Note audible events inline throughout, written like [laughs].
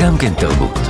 גם כן תרבות.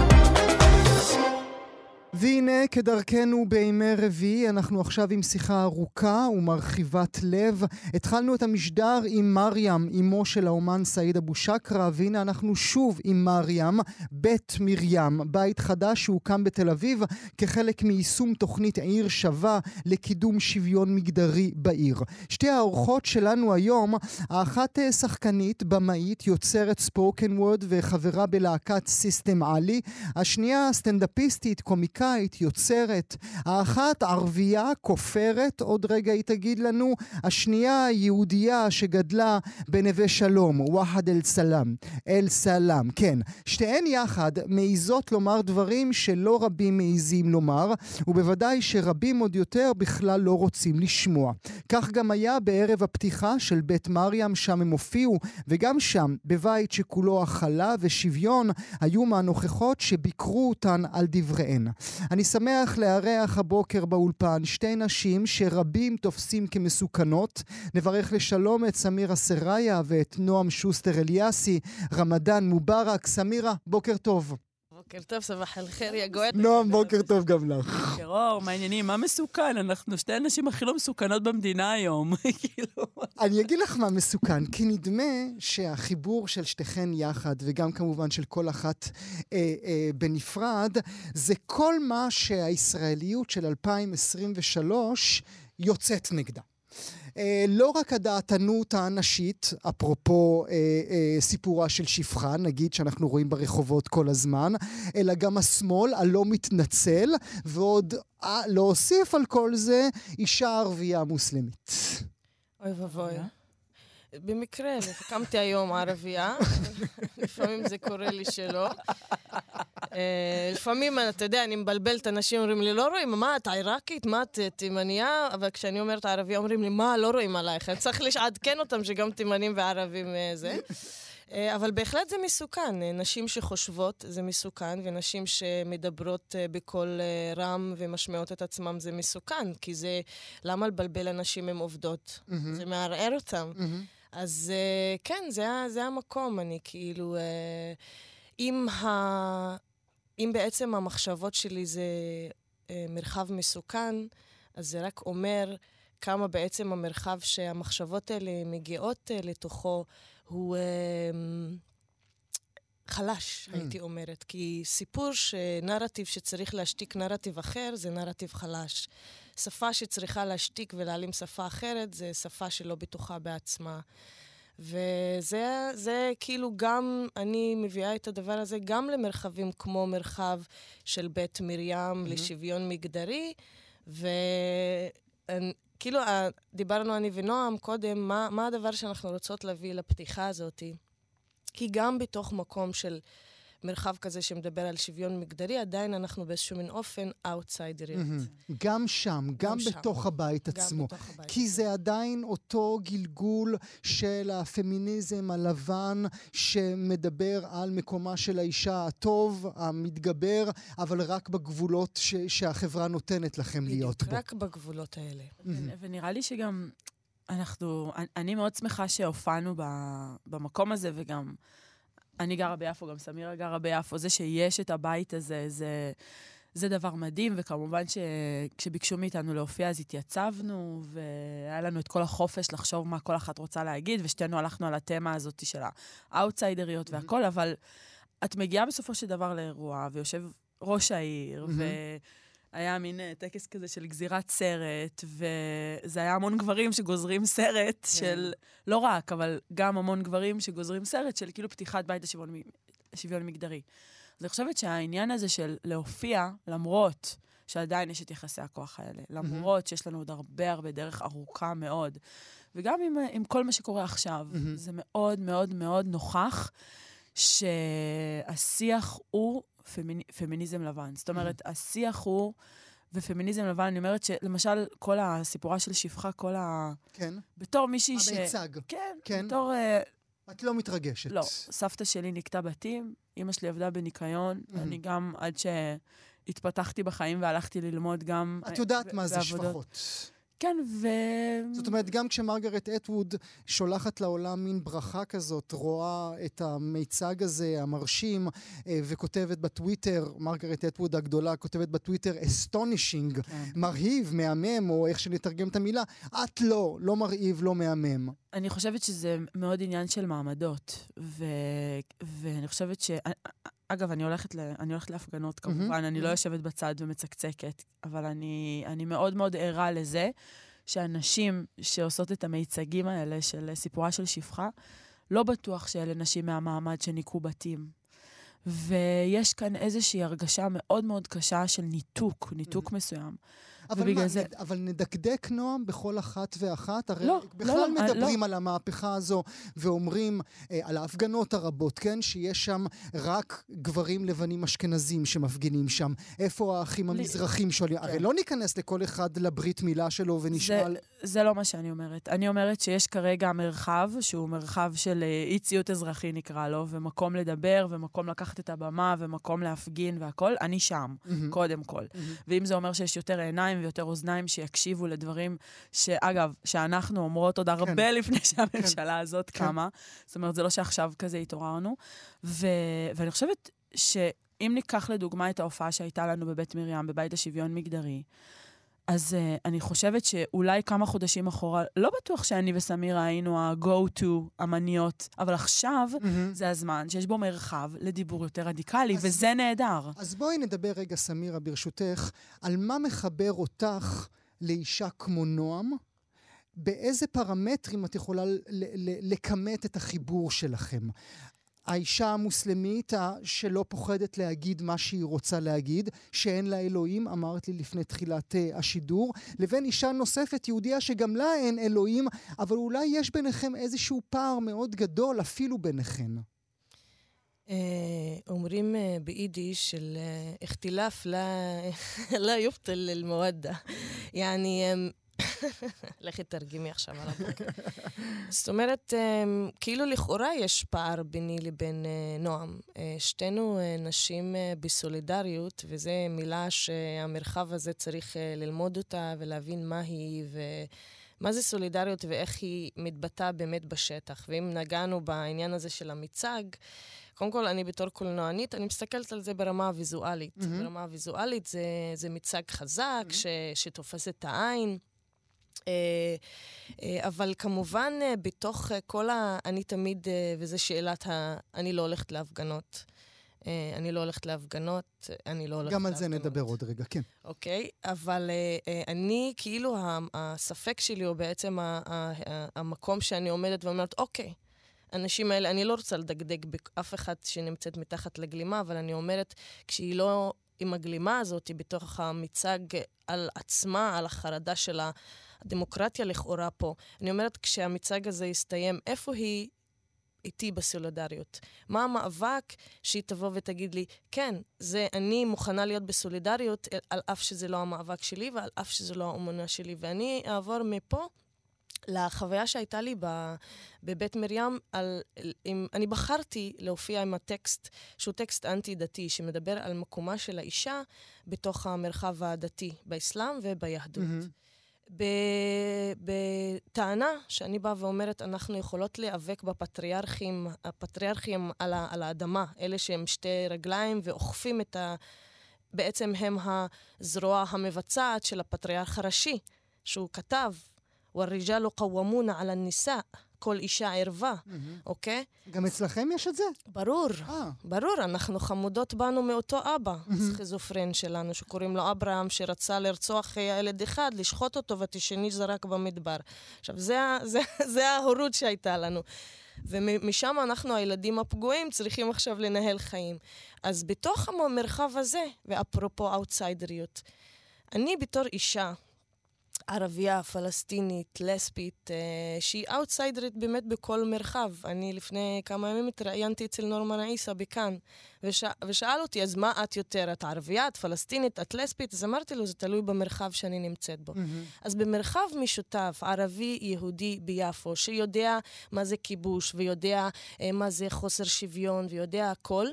והנה, כדרכנו בימי רביעי, אנחנו עכשיו עם שיחה ארוכה ומרחיבת לב. התחלנו את המשדר עם מרים, אמו של האומן סעיד אבו שקרה, והנה אנחנו שוב עם מרים, בית מרים, בית חדש שהוקם בתל אביב כחלק מיישום תוכנית עיר שווה לקידום שוויון מגדרי בעיר. שתי האורחות שלנו היום, האחת אה, שחקנית, במאית, יוצרת ספוקן וורד וחברה בלהקת סיסטם עלי, השנייה סטנדאפיסטית, קומיקאית. אמריקאית, יוצרת. האחת ערבייה, כופרת, עוד רגע היא תגיד לנו. השנייה יהודייה שגדלה בנווה שלום, וואחד אל-סלאם. אל-סלאם, כן. שתיהן יחד מעיזות לומר דברים שלא רבים מעיזים לומר, ובוודאי שרבים עוד יותר בכלל לא רוצים לשמוע. כך גם היה בערב הפתיחה של בית מרים, שם הם הופיעו, וגם שם, בבית שכולו הכלה ושוויון, היו מהנוכחות שביקרו אותן על דבריהן. אני שמח לארח הבוקר באולפן שתי נשים שרבים תופסים כמסוכנות. נברך לשלום את סמירה סראיה ואת נועם שוסטר אליאסי. רמדאן מובארק. סמירה, בוקר טוב. בוקר טוב, סבח אל-חיר, יא גואט. נועם, בוקר טוב גם לך. מה העניינים? מה מסוכן? אנחנו שתי הנשים הכי לא מסוכנות במדינה היום. [laughs] כאילו... אני אגיד לך מה מסוכן, כי נדמה שהחיבור של שתיכן יחד, וגם כמובן של כל אחת אה, אה, בנפרד, זה כל מה שהישראליות של 2023 יוצאת נגדה. אה, לא רק הדעתנות הנשית, אפרופו אה, אה, סיפורה של שפחה, נגיד שאנחנו רואים ברחובות כל הזמן, אלא גם השמאל הלא מתנצל, ועוד אה, להוסיף על כל זה אישה ערבייה מוסלמית. אוי ואבוי. במקרה, קמתי היום ערבייה, [laughs] לפעמים זה קורה לי שלא. אה, לפעמים, אתה יודע, אני מבלבלת, אנשים אומרים לי, לא רואים, מה, את עיראקית? מה, את תימניה? אבל כשאני אומרת ערבייה, אומרים לי, מה, לא רואים עלייך. אני צריך לעדכן אותם שגם תימנים וערבים אה, זה. אה, אבל בהחלט זה מסוכן. נשים שחושבות זה מסוכן, ונשים שמדברות בקול רם ומשמעות את עצמם זה מסוכן, כי זה... למה לבלבל אנשים עם עובדות? Mm-hmm. זה מערער אותם. Mm-hmm. אז כן, זה, זה המקום. אני כאילו... אם ה... אם בעצם המחשבות שלי זה אה, מרחב מסוכן, אז זה רק אומר כמה בעצם המרחב שהמחשבות האלה מגיעות אה, לתוכו הוא אה, חלש, mm. הייתי אומרת. כי סיפור שנרטיב שצריך להשתיק נרטיב אחר, זה נרטיב חלש. שפה שצריכה להשתיק ולהעלים שפה אחרת, זה שפה שלא בטוחה בעצמה. וזה זה כאילו גם, אני מביאה את הדבר הזה גם למרחבים כמו מרחב של בית מרים mm-hmm. לשוויון מגדרי, וכאילו דיברנו אני ונועם קודם, מה, מה הדבר שאנחנו רוצות להביא לפתיחה הזאת? כי גם בתוך מקום של... מרחב כזה שמדבר על שוויון מגדרי, עדיין אנחנו באיזשהו מין אופן אאוטסיידריות. Mm-hmm. גם שם, גם, גם בתוך שם. הבית גם עצמו. בתוך הבית כי עצמו. זה עדיין אותו גלגול של הפמיניזם הלבן שמדבר על מקומה של האישה הטוב, המתגבר, אבל רק בגבולות ש- שהחברה נותנת לכם בדיוק, להיות בו. רק בגבולות האלה. Mm-hmm. ונראה לי שגם אנחנו, אני מאוד שמחה שהופענו במקום הזה, וגם... אני גרה ביפו, גם סמירה גרה ביפו. זה שיש את הבית הזה, זה, זה דבר מדהים, וכמובן שכשביקשו מאיתנו להופיע אז התייצבנו, והיה לנו את כל החופש לחשוב מה כל אחת רוצה להגיד, ושתינו הלכנו על התמה הזאת של האאוטסיידריות mm-hmm. והכל, אבל את מגיעה בסופו של דבר לאירוע, ויושב ראש העיר, mm-hmm. ו... היה מין אה, טקס כזה של גזירת סרט, וזה היה המון גברים שגוזרים סרט כן. של, לא רק, אבל גם המון גברים שגוזרים סרט של כאילו פתיחת בית לשוויון, לשוויון מגדרי. אז אני חושבת שהעניין הזה של להופיע, למרות שעדיין יש את יחסי הכוח האלה, למרות שיש לנו עוד הרבה הרבה דרך ארוכה מאוד, וגם עם, עם כל מה שקורה עכשיו, זה מאוד מאוד מאוד נוכח שהשיח הוא פמיני, פמיניזם לבן. זאת אומרת, mm. השיח הוא, ופמיניזם לבן, אני אומרת שלמשל, כל הסיפורה של שפחה, כל ה... כן. בתור מישהי ש... המיצג. כן, כן. בתור... Uh... את לא מתרגשת. לא. סבתא שלי נקטה בתים, אימא שלי עבדה בניקיון, mm-hmm. אני גם, עד שהתפתחתי בחיים והלכתי ללמוד גם... את יודעת מה זה שפחות. כן, ו... זאת אומרת, גם כשמרגרט אטווד שולחת לעולם מין ברכה כזאת, רואה את המיצג הזה, המרשים, אה, וכותבת בטוויטר, מרגרט אטווד הגדולה כותבת בטוויטר, astonishing, כן. מרהיב, מהמם, או איך שנתרגם את המילה, את לא, לא מרהיב, לא מהמם. אני חושבת שזה מאוד עניין של מעמדות, ו... ואני חושבת ש... אגב, אני הולכת, ל... אני הולכת להפגנות כמובן, mm-hmm. אני לא יושבת בצד ומצקצקת, אבל אני, אני מאוד מאוד ערה לזה שאנשים שעושות את המיצגים האלה של סיפורה של שפחה, לא בטוח שאלה נשים מהמעמד שניקו בתים. ויש כאן איזושהי הרגשה מאוד מאוד קשה של ניתוק, ניתוק mm-hmm. מסוים. אבל מה, זה... אבל נדקדק, נועם, בכל אחת ואחת? הרי לא, בכלל לא, לא, מדברים לא. על המהפכה הזו ואומרים אה, על ההפגנות הרבות, כן? שיש שם רק גברים לבנים אשכנזים שמפגינים שם. איפה האחים המזרחים שואלים? כן. הרי לא ניכנס לכל אחד לברית מילה שלו ונשאל... זה, זה לא מה שאני אומרת. אני אומרת שיש כרגע מרחב, שהוא מרחב של אה, אי ציות אזרחי נקרא לו, ומקום לדבר, ומקום לקחת את הבמה, ומקום להפגין והכול. אני שם, mm-hmm. קודם כל. Mm-hmm. ואם זה אומר שיש יותר עיניים ויותר אוזניים שיקשיבו לדברים שאגב, שאנחנו אומרות עוד הרבה כן. לפני שהממשלה כן. הזאת כן. קמה. זאת אומרת, זה לא שעכשיו כזה התעוררנו. ו... ואני חושבת שאם ניקח לדוגמה את ההופעה שהייתה לנו בבית מרים, בבית השוויון מגדרי, אז uh, אני חושבת שאולי כמה חודשים אחורה, לא בטוח שאני וסמירה היינו ה-go-to אמניות, אבל עכשיו mm-hmm. זה הזמן שיש בו מרחב לדיבור יותר רדיקלי, אז, וזה נהדר. אז בואי נדבר רגע, סמירה, ברשותך, על מה מחבר אותך לאישה כמו נועם, באיזה פרמטרים את יכולה לכמת את החיבור שלכם? האישה המוסלמית שלא פוחדת להגיד מה שהיא רוצה להגיד, שאין לה אלוהים, אמרת לי לפני תחילת uh, השידור, לבין אישה נוספת, יהודייה, שגם לה אין אלוהים, אבל אולי יש ביניכם איזשהו פער מאוד גדול, אפילו ביניכן. אה, אומרים אה, ביידיש של اختلاف لا يبطل [laughs] المودة يعني [laughs] לכי תרגמי עכשיו על הבוקר. [laughs] זאת אומרת, אמ, כאילו לכאורה יש פער ביני לבין אה, נועם. אה, שתינו אה, נשים בסולידריות, וזו מילה שהמרחב הזה צריך ללמוד אותה ולהבין מה היא ומה זה סולידריות ואיך היא מתבטאה באמת בשטח. ואם נגענו בעניין הזה של המיצג, קודם כל, אני בתור קולנוענית, אני מסתכלת על זה ברמה הוויזואלית. Mm-hmm. ברמה הוויזואלית זה, זה מיצג חזק, mm-hmm. ש, שתופס את העין. אה, אה, אבל כמובן, אה, בתוך כל ה... אני תמיד, וזו שאלת ה... אני לא הולכת להפגנות. אני לא הולכת להפגנות, אני לא הולכת להפגנות. גם על זה נדבר עוד רגע, כן. אוקיי, אבל אני, כאילו, הספק שלי, או בעצם המקום שאני עומדת ואומרת, אוקיי, האנשים האלה, אני לא רוצה לדגדג באף אחד שנמצאת מתחת לגלימה, אבל אני אומרת, כשהיא לא עם הגלימה הזאת, בתוך המצג על עצמה, על החרדה שלה, הדמוקרטיה לכאורה פה. אני אומרת, כשהמצג הזה יסתיים, איפה היא איתי בסולידריות? מה המאבק שהיא תבוא ותגיד לי, כן, זה, אני מוכנה להיות בסולידריות, על אף שזה לא המאבק שלי ועל אף שזה לא האמונה שלי. ואני אעבור מפה לחוויה שהייתה לי בבית מרים, על, עם, אני בחרתי להופיע עם הטקסט, שהוא טקסט אנטי-דתי, שמדבר על מקומה של האישה בתוך המרחב הדתי, באסלאם וביהדות. Mm-hmm. בטענה שאני באה ואומרת, אנחנו יכולות להיאבק בפטריארכים, הפטריארכים על, ה, על האדמה, אלה שהם שתי רגליים ואוכפים את ה... בעצם הם הזרוע המבצעת של הפטריארך הראשי, שהוא כתב, والرجال قوامون על הניסה. כל אישה ערווה, אוקיי? גם אצלכם יש את זה? ברור, אה. ברור, אנחנו חמודות בנו מאותו אבא, סכיזופרן שלנו, שקוראים לו אברהם, שרצה לרצוח ילד אחד, לשחוט אותו, ואת השני זרק במדבר. עכשיו, זה, [laughs] זה, זה ההורות שהייתה לנו. ומשם אנחנו, הילדים הפגועים, צריכים עכשיו לנהל חיים. אז בתוך המרחב הזה, ואפרופו אאוטסיידריות, אני בתור אישה, ערבייה, פלסטינית, לסבית, אה, שהיא אאוטסיידרית באמת בכל מרחב. אני לפני כמה ימים התראיינתי אצל נורמן עיסא בכאן, וש... ושאל אותי, אז מה את יותר? את ערבייה, את פלסטינית, את לסבית? אז אמרתי לו, זה תלוי במרחב שאני נמצאת בו. Mm-hmm. אז במרחב משותף, ערבי-יהודי ביפו, שיודע מה זה כיבוש, ויודע אה, מה זה חוסר שוויון, ויודע הכל,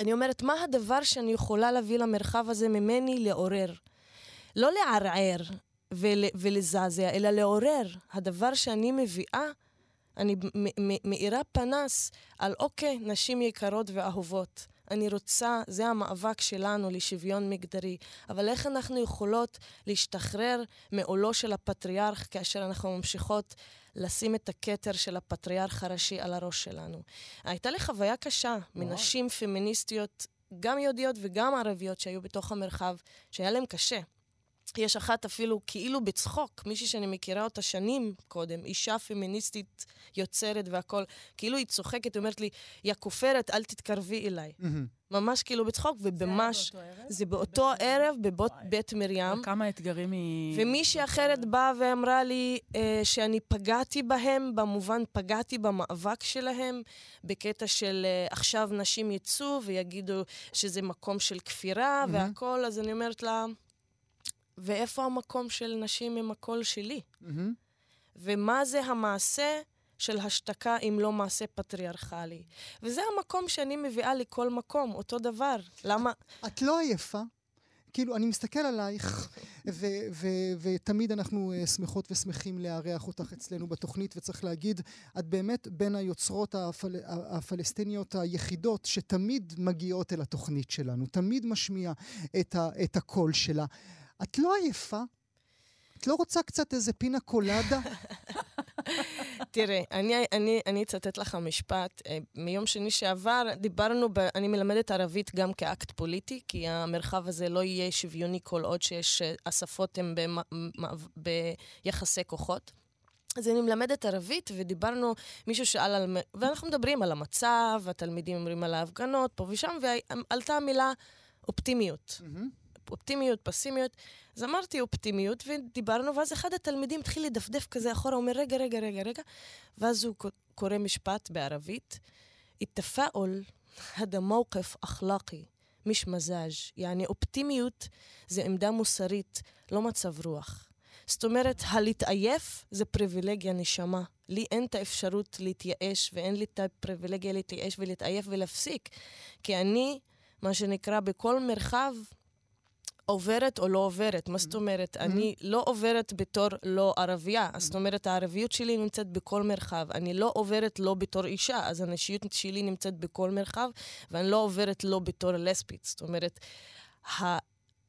אני אומרת, מה הדבר שאני יכולה להביא למרחב הזה ממני לעורר? לא לערער, ול, ולזעזע, אלא לעורר. הדבר שאני מביאה, אני מאירה פנס על אוקיי, נשים יקרות ואהובות. אני רוצה, זה המאבק שלנו לשוויון מגדרי. אבל איך אנחנו יכולות להשתחרר מעולו של הפטריארך כאשר אנחנו ממשיכות לשים את הכתר של הפטריארך הראשי על הראש שלנו? הייתה לי חוויה קשה מנשים פמיניסטיות, גם יהודיות וגם ערביות שהיו בתוך המרחב, שהיה להם קשה. יש אחת אפילו כאילו בצחוק, מישהי שאני מכירה אותה שנים קודם, אישה פמיניסטית יוצרת והכול, כאילו היא צוחקת, אומרת לי, יא כופרת, אל תתקרבי אליי. ממש כאילו בצחוק, ובמש... זה באותו ערב? זה באותו ערב בבית מרים. וכמה אתגרים היא... ומישהי אחרת באה ואמרה לי אה, שאני פגעתי בהם, במובן פגעתי במאבק שלהם, בקטע של אה, עכשיו נשים יצאו ויגידו שזה מקום של כפירה והכול, אז אני אומרת לה... ואיפה המקום של נשים עם הקול שלי? Mm-hmm. ומה זה המעשה של השתקה אם לא מעשה פטריארכלי? וזה המקום שאני מביאה לכל מקום, אותו דבר. למה... את לא עייפה? כאילו, אני מסתכל עלייך, ותמיד אנחנו uh, שמחות ושמחים לארח אותך אצלנו בתוכנית, וצריך להגיד, את באמת בין היוצרות הפל, הפלסטיניות היחידות שתמיד מגיעות אל התוכנית שלנו, תמיד משמיע את, את הקול שלה. את לא עייפה? את לא רוצה קצת איזה פינה קולדה? [laughs] תראה, אני, אני, אני אצטט לך משפט. אה, מיום שני שעבר דיברנו, ב, אני מלמדת ערבית גם כאקט פוליטי, כי המרחב הזה לא יהיה שוויוני כל עוד שיש, השפות הן ביחסי כוחות. אז אני מלמדת ערבית, ודיברנו, מישהו שאל על... ואנחנו מדברים על המצב, התלמידים אומרים על ההפגנות, פה ושם, ועלתה המילה אופטימיות. Mm-hmm. אופטימיות, פסימיות. אז אמרתי אופטימיות, ודיברנו, ואז אחד התלמידים התחיל לדפדף כזה אחורה, אומר, רגע, רגע, רגע, רגע, ואז הוא קורא משפט בערבית, התתפאול, הדה מוקף אכלקי, מיש מזאז', יעני אופטימיות זה עמדה מוסרית, לא מצב רוח. זאת אומרת, הלהתעייף זה פריבילגיה נשמה. לי אין את האפשרות להתייאש, ואין לי את הפריבילגיה להתייאש ולהתעייף ולהפסיק. כי אני, מה שנקרא, בכל מרחב עוברת או לא עוברת. מה זאת אומרת? אני לא עוברת בתור לא ערבייה. זאת אומרת, הערביות שלי נמצאת בכל מרחב. אני לא עוברת לא בתור אישה, אז הנשיות שלי נמצאת בכל מרחב, ואני לא עוברת לא בתור לסבית. זאת אומרת, ה...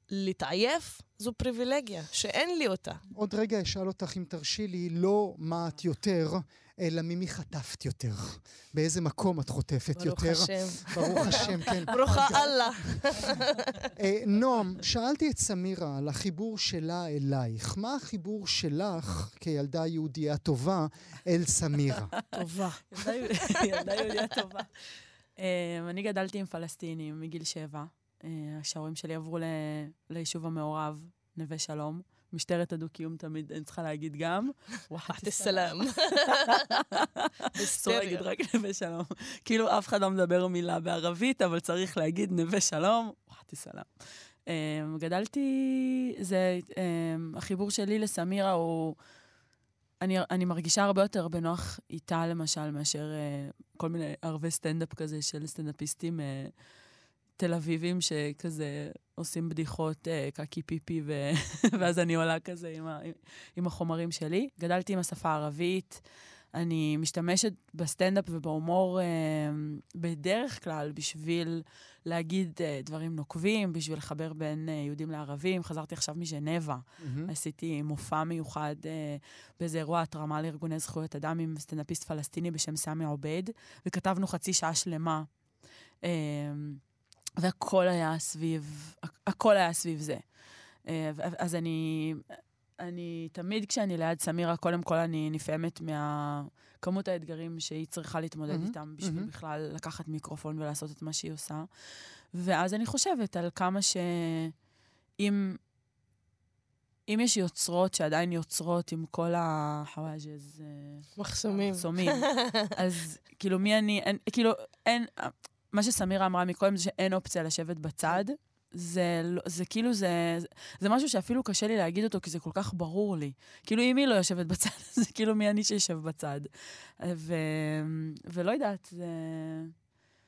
להתעייף זו פריבילגיה, שאין לי אותה. עוד רגע אשאל אותך, אם תרשי לי, לא מה את יותר, אלא ממי חטפת יותר. באיזה מקום את חוטפת ברוך יותר. ברוך השם. ברוך השם, כן. [laughs] ברוך אללה. [laughs] אה, נועם, שאלתי את סמירה על החיבור שלה אלייך. מה החיבור שלך, כילדה יהודייה טובה, אל סמירה? [laughs] טובה. ילדה יהודייה טובה. אה, אני גדלתי עם פלסטינים מגיל שבע. אה, שההורים שלי עברו ליישוב המעורב, נווה שלום. משטרת הדו-קיום תמיד, אני צריכה להגיד גם. וואחת א-סלאם. אסור להגיד רק נווה שלום. כאילו אף אחד לא מדבר מילה בערבית, אבל צריך להגיד נווה שלום, וואחת א-סלאם. אמ, גדלתי, זה, אמ, החיבור שלי לסמירה הוא... אני, אני מרגישה הרבה יותר בנוח איתה, למשל, מאשר uh, כל מיני ערבי סטנדאפ כזה של סטנדאפיסטים uh, תל אביבים שכזה עושים בדיחות אה, קקי פיפי, ו... [laughs] ואז אני עולה כזה עם, ה... עם החומרים שלי. גדלתי עם השפה הערבית, אני משתמשת בסטנדאפ ובהומור אה, בדרך כלל בשביל להגיד אה, דברים נוקבים, בשביל לחבר בין אה, יהודים לערבים. חזרתי עכשיו מז'נבה, mm-hmm. עשיתי מופע מיוחד אה, באיזה אירוע התרמה לארגוני זכויות אדם עם סטנדאפיסט פלסטיני בשם סמי עובד, וכתבנו חצי שעה שלמה. אה, והכל היה סביב, הכל היה סביב זה. אה, אז אני, אני תמיד כשאני ליד סמירה, קודם כל אני נפעמת מהכמות האתגרים שהיא צריכה להתמודד mm-hmm, איתם בשביל mm-hmm. בכלל לקחת מיקרופון ולעשות את מה שהיא עושה. ואז אני חושבת על כמה שאם... אם יש יוצרות שעדיין יוצרות עם כל החוואג'ז... אה, מחסומים. מחסומים. אז [laughs] כאילו, מי אני... אין, כאילו, אין... מה שסמירה אמרה מקודם זה שאין אופציה לשבת בצד. זה, לא, זה כאילו, זה, זה משהו שאפילו קשה לי להגיד אותו, כי זה כל כך ברור לי. כאילו, אם היא לא יושבת בצד, [laughs] זה כאילו מי אני שיושב בצד. ו, ולא יודעת, זה...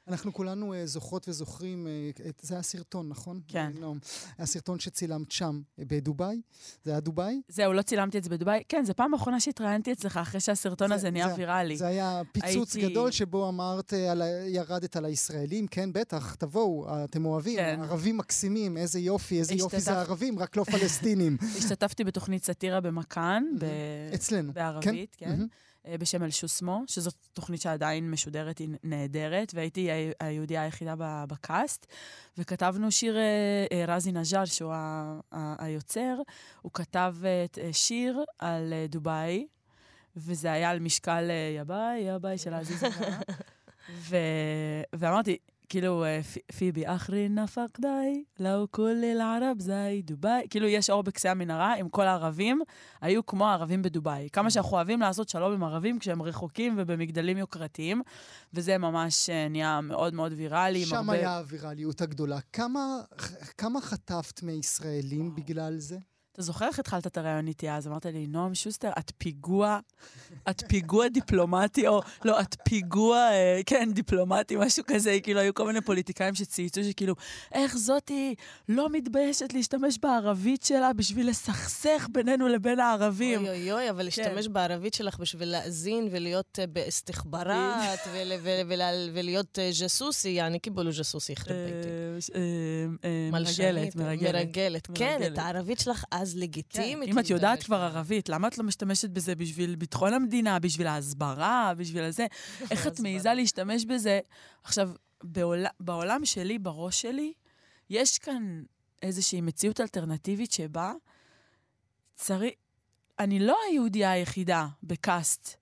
אנחנו כולנו uh, זוכרות וזוכרים, את, זה היה סרטון, נכון? כן. לא, היה סרטון שצילמת שם, בדובאי? זה היה דובאי? זהו, לא צילמתי את זה בדובאי. כן, זו פעם אחרונה שהתראיינתי אצלך, אחרי שהסרטון זה- הזה נהיה ויראלי. זה היה פיצוץ הייתי- גדול שבו אמרת, על, ירדת על הישראלים, כן, בטח, תבואו, אתם אוהבים, כן. ערבים מקסימים, איזה יופי, איזה יופי זה ערבים, רק לא פלסטינים. [laughs] השתתפתי בתוכנית סאטירה במכאן, ב- אצלנו. בערבית, כן. אה, בשם אל שוסמו, שזאת תוכנית שעדיין משודרת, היא נהדרת, והייתי היהודייה היחידה בקאסט, וכתבנו שיר, אה, אה, רזי נג'אר, שהוא היוצר, הוא כתב שיר על דובאי, וזה היה על משקל אה, יבאי, יבאי של עזיז אברה. [laughs] ו- ואמרתי, כאילו, אה, פיבי אחרי נפק די, לאו כל אל-ערב זי דובאי. כאילו, יש אור בקצה המנהרה, עם כל הערבים, היו כמו הערבים בדובאי. כמה שאנחנו אוהבים לעשות שלום עם ערבים כשהם רחוקים ובמגדלים יוקרתיים, וזה ממש אה, נהיה מאוד מאוד ויראלי. שם הרבה- היה הווירליות הגדולה. כמה, כמה חטפת מישראלים בגלל זה? אתה זוכר איך התחלת את הרעיון איתי אז? אמרת לי, נועם שוסטר, את פיגוע, את פיגוע דיפלומטי, או לא, את פיגוע, אה, כן, דיפלומטי, משהו כזה. כאילו, היו כל מיני פוליטיקאים שצייצו שכאילו, איך זאתי לא מתביישת להשתמש בערבית שלה בשביל לסכסך בינינו לבין הערבים. אוי אוי אוי, אבל להשתמש בערבית שלך בשביל להאזין ולהיות אה, ול- ולהיות ג'סוסי, יעני קיבולו ג'סוסי. אה, ש- אה, אה, מלשנית, מרגלת, מרגלת. מרגלת. כן. את הערבית שלך אז כן, לגיטימית. אם את יודעת כבר בה. ערבית, למה את לא משתמשת בזה בשביל ביטחון המדינה, בשביל ההסברה, בשביל הזה? [laughs] איך את. מעיזה להשתמש בזה? עכשיו, בעול, בעולם שלי, בראש שלי, יש כאן איזושהי מציאות אלטרנטיבית שבה צריך... אני לא היהודייה היחידה בקאסט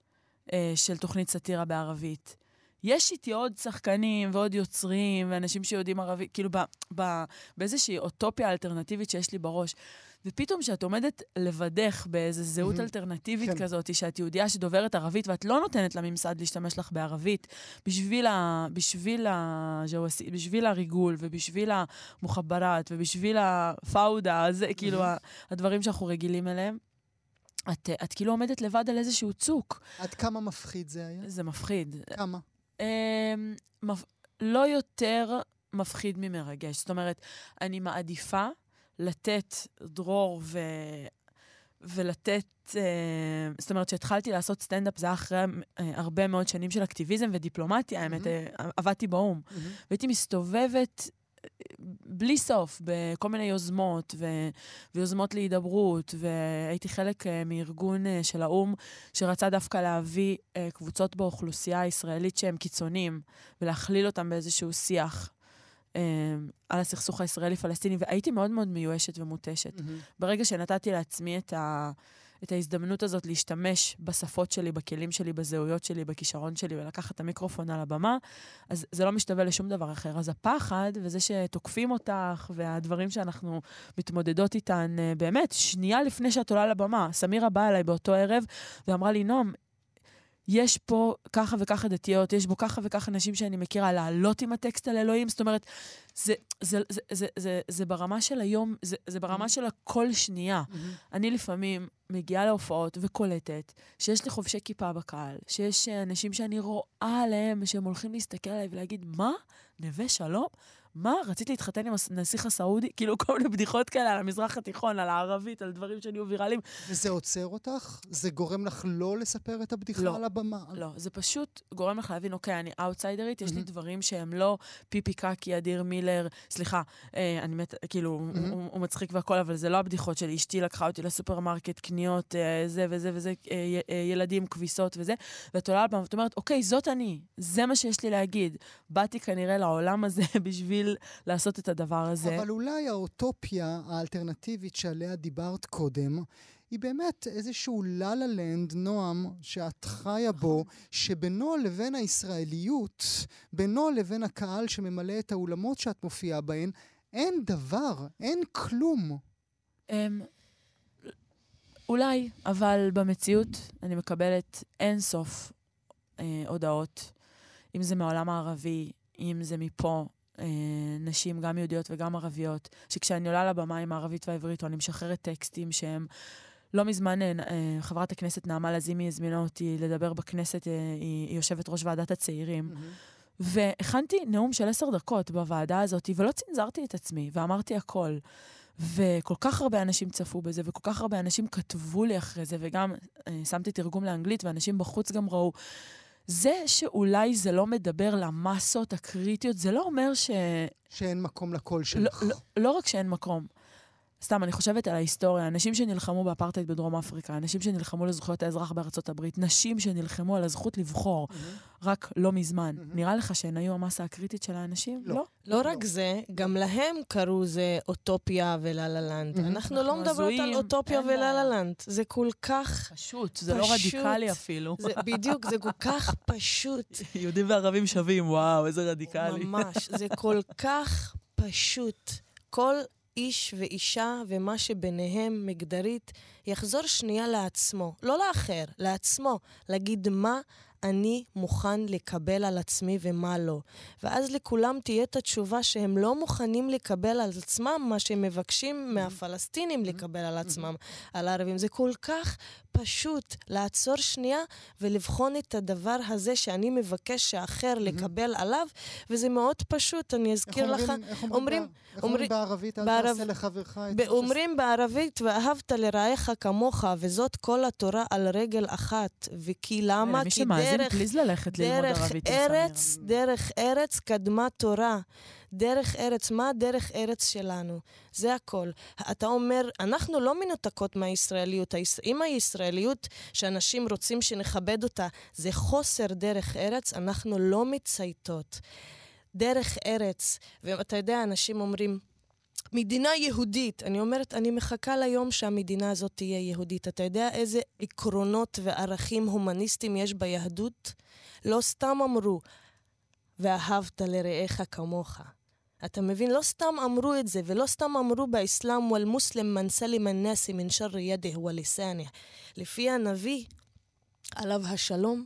אה, של תוכנית סאטירה בערבית. יש איתי עוד שחקנים ועוד יוצרים ואנשים שיודעים ערבית, כאילו ב, ב, באיזושהי אוטופיה אלטרנטיבית שיש לי בראש. ופתאום כשאת עומדת לבדך באיזו זהות מהמם. אלטרנטיבית כן. כזאת, שאת יהודייה שדוברת ערבית ואת לא נותנת לממסד להשתמש לך בערבית, בשביל, ה, בשביל, ה, בשביל הריגול ובשביל המוחברת ובשביל הפאודה, זה כאילו ה- הדברים שאנחנו רגילים אליהם. את, את כאילו עומדת לבד על איזשהו צוק. עד כמה מפחיד זה היה? זה מפחיד. כמה? אמ, מפ... לא יותר מפחיד ממרגש. זאת אומרת, אני מעדיפה לתת דרור ו... ולתת... אה, זאת אומרת, כשהתחלתי לעשות סטנדאפ, זה היה אחרי אה, הרבה מאוד שנים של אקטיביזם ודיפלומטיה, האמת, מהמם. אה, עבדתי באו"ם. מהמם. והייתי מסתובבת אה, בלי סוף בכל מיני יוזמות ו... ויוזמות להידברות, והייתי חלק אה, מארגון אה, של האו"ם שרצה דווקא להביא אה, קבוצות באוכלוסייה הישראלית שהם קיצונים, ולהכליל אותם באיזשהו שיח על הסכסוך הישראלי-פלסטיני, והייתי מאוד מאוד מיואשת ומותשת. מהמם. ברגע שנתתי לעצמי את, ה, את ההזדמנות הזאת להשתמש בשפות שלי, בכלים שלי, בזהויות שלי, בכישרון שלי, ולקחת את המיקרופון על הבמה, אז זה לא משתווה לשום דבר אחר. אז הפחד וזה שתוקפים אותך, והדברים שאנחנו מתמודדות איתן, אה, באמת, שנייה לפני שאת עולה לבמה, סמירה באה אליי באותו ערב ואמרה לי, נועם, יש פה ככה וככה דתיות, יש בו ככה וככה נשים שאני מכירה, לעלות עם הטקסט על אלוהים, זאת אומרת, זה, זה, זה, זה, זה, זה ברמה של היום, זה, זה ברמה של הכל שנייה. מהמם. אני לפעמים מגיעה להופעות וקולטת שיש לי חובשי כיפה בקהל, שיש אה, אנשים שאני רואה עליהם, שהם הולכים להסתכל עליי ולהגיד, מה? נווה שלום? מה? רצית להתחתן עם הנסיך הסעודי? כאילו, כל מיני בדיחות כאלה על המזרח התיכון, על הערבית, על דברים שנהיו ויראליים. וזה עוצר אותך? זה גורם לך לא לספר את הבדיחה לא. על הבמה? לא, זה פשוט גורם לך להבין, אוקיי, אני אאוטסיידרית, יש לי מהמם. דברים שהם לא פיפי קקי, אדיר מילר, סליחה, אה, אני מת, כאילו, מהמם. הוא, הוא מצחיק והכל, אבל זה לא הבדיחות שלי. אשתי לקחה אותי לסופרמרקט, קניות, אה, זה וזה וזה, אה, אה, ילדים, כביסות וזה, ואת עולה על הבמה ואת אומרת, אוקיי, זאת אני, זה מה שיש לי להגיד. באתי כנראה לעולם הזה [laughs] בשביל לעשות את הדבר הזה. אבל אולי האוטופיה האלטרנטיבית שעליה דיברת קודם, היא באמת איזשהו לה-לה לנד, נועם, שאת חיה בו, נכון. שבינו לבין הישראליות, בינו לבין הקהל שממלא את האולמות שאת מופיעה בהן, אין דבר, אין כלום. אמ, אולי, אבל במציאות אני מקבלת אין סוף אה, הודעות, אם זה מהעולם הערבי, אם זה מפה, אה, נשים, גם יהודיות וגם ערביות, שכשאני עולה לבמה עם הערבית והעברית, או אני משחררת טקסטים שהם... לא מזמן אה, אה, חברת הכנסת נעמה לזימי הזמינה אותי לדבר בכנסת, אה, היא, יושבת ראש ועדת הצעירים, והכנתי נאום של עשר דקות בוועדה הזאת, ולא צנזרתי את עצמי, ואמרתי הכל. וכל כך הרבה אנשים צפו בזה, וכל כך הרבה אנשים כתבו לי אחרי זה, וגם אה, שמתי תרגום לאנגלית, ואנשים בחוץ גם ראו. זה שאולי זה לא מדבר למסות הקריטיות, זה לא אומר ש... שאין מקום לקול שלך. לא, לא, לא רק שאין מקום. סתם, אני חושבת על ההיסטוריה, אנשים שנלחמו באפרטהייד בדרום אפריקה, אנשים שנלחמו לזכויות האזרח בארצות הברית, נשים שנלחמו על הזכות לבחור, mm-hmm. רק לא מזמן. Mm-hmm. נראה לך שהן היו המסה הקריטית של האנשים? לא. לא, לא רק לא. זה, גם להם קראו זה אוטופיה וללה-לנד. Mm-hmm. אנחנו לא מדברות על אוטופיה וללה-לנד. זה כל כך פשוט. זה לא רדיקלי אפילו. זה, בדיוק, זה כל כך [laughs] פשוט. יהודים וערבים שווים, וואו, איזה רדיקלי. ממש, זה כל כך פשוט. כל איש ואישה ומה שביניהם מגדרית, יחזור שנייה לעצמו, לא לאחר, לעצמו, להגיד מה אני מוכן לקבל על עצמי ומה לא. ואז לכולם תהיה את התשובה שהם לא מוכנים לקבל על עצמם מה שהם מבקשים מהפלסטינים לקבל על עצמם, על הערבים. זה כל כך פשוט לעצור שנייה ולבחון את הדבר הזה שאני מבקש שהאחר לקבל עליו, וזה מאוד פשוט, אני אזכיר לך. איך אומרים, בערבית, אל תעשה לחברך את מה אומרים בערבית, ואהבת לרעך כמוך, וזאת כל התורה על רגל אחת. וכי למה? כי דרך... פליז ללכת ללמוד ערבית. דרך ארץ, דרך ארץ קדמה תורה. דרך ארץ, מה הדרך ארץ שלנו? זה הכל. אתה אומר, אנחנו לא מנותקות מהישראליות. אם הישראליות שאנשים רוצים שנכבד אותה זה חוסר דרך ארץ, אנחנו לא מצייתות. דרך ארץ, ואתה יודע, אנשים אומרים, מדינה יהודית. אני אומרת, אני מחכה ליום שהמדינה הזאת תהיה יהודית. אתה יודע איזה עקרונות וערכים הומניסטיים יש ביהדות? לא סתם אמרו, ואהבת לרעך כמוך. אתה מבין? לא סתם אמרו את זה, ולא סתם אמרו באסלאם, וואל-מוסלם מן סלם א-נאסי מן שר ידה וליסאנה. לפי הנביא, עליו השלום,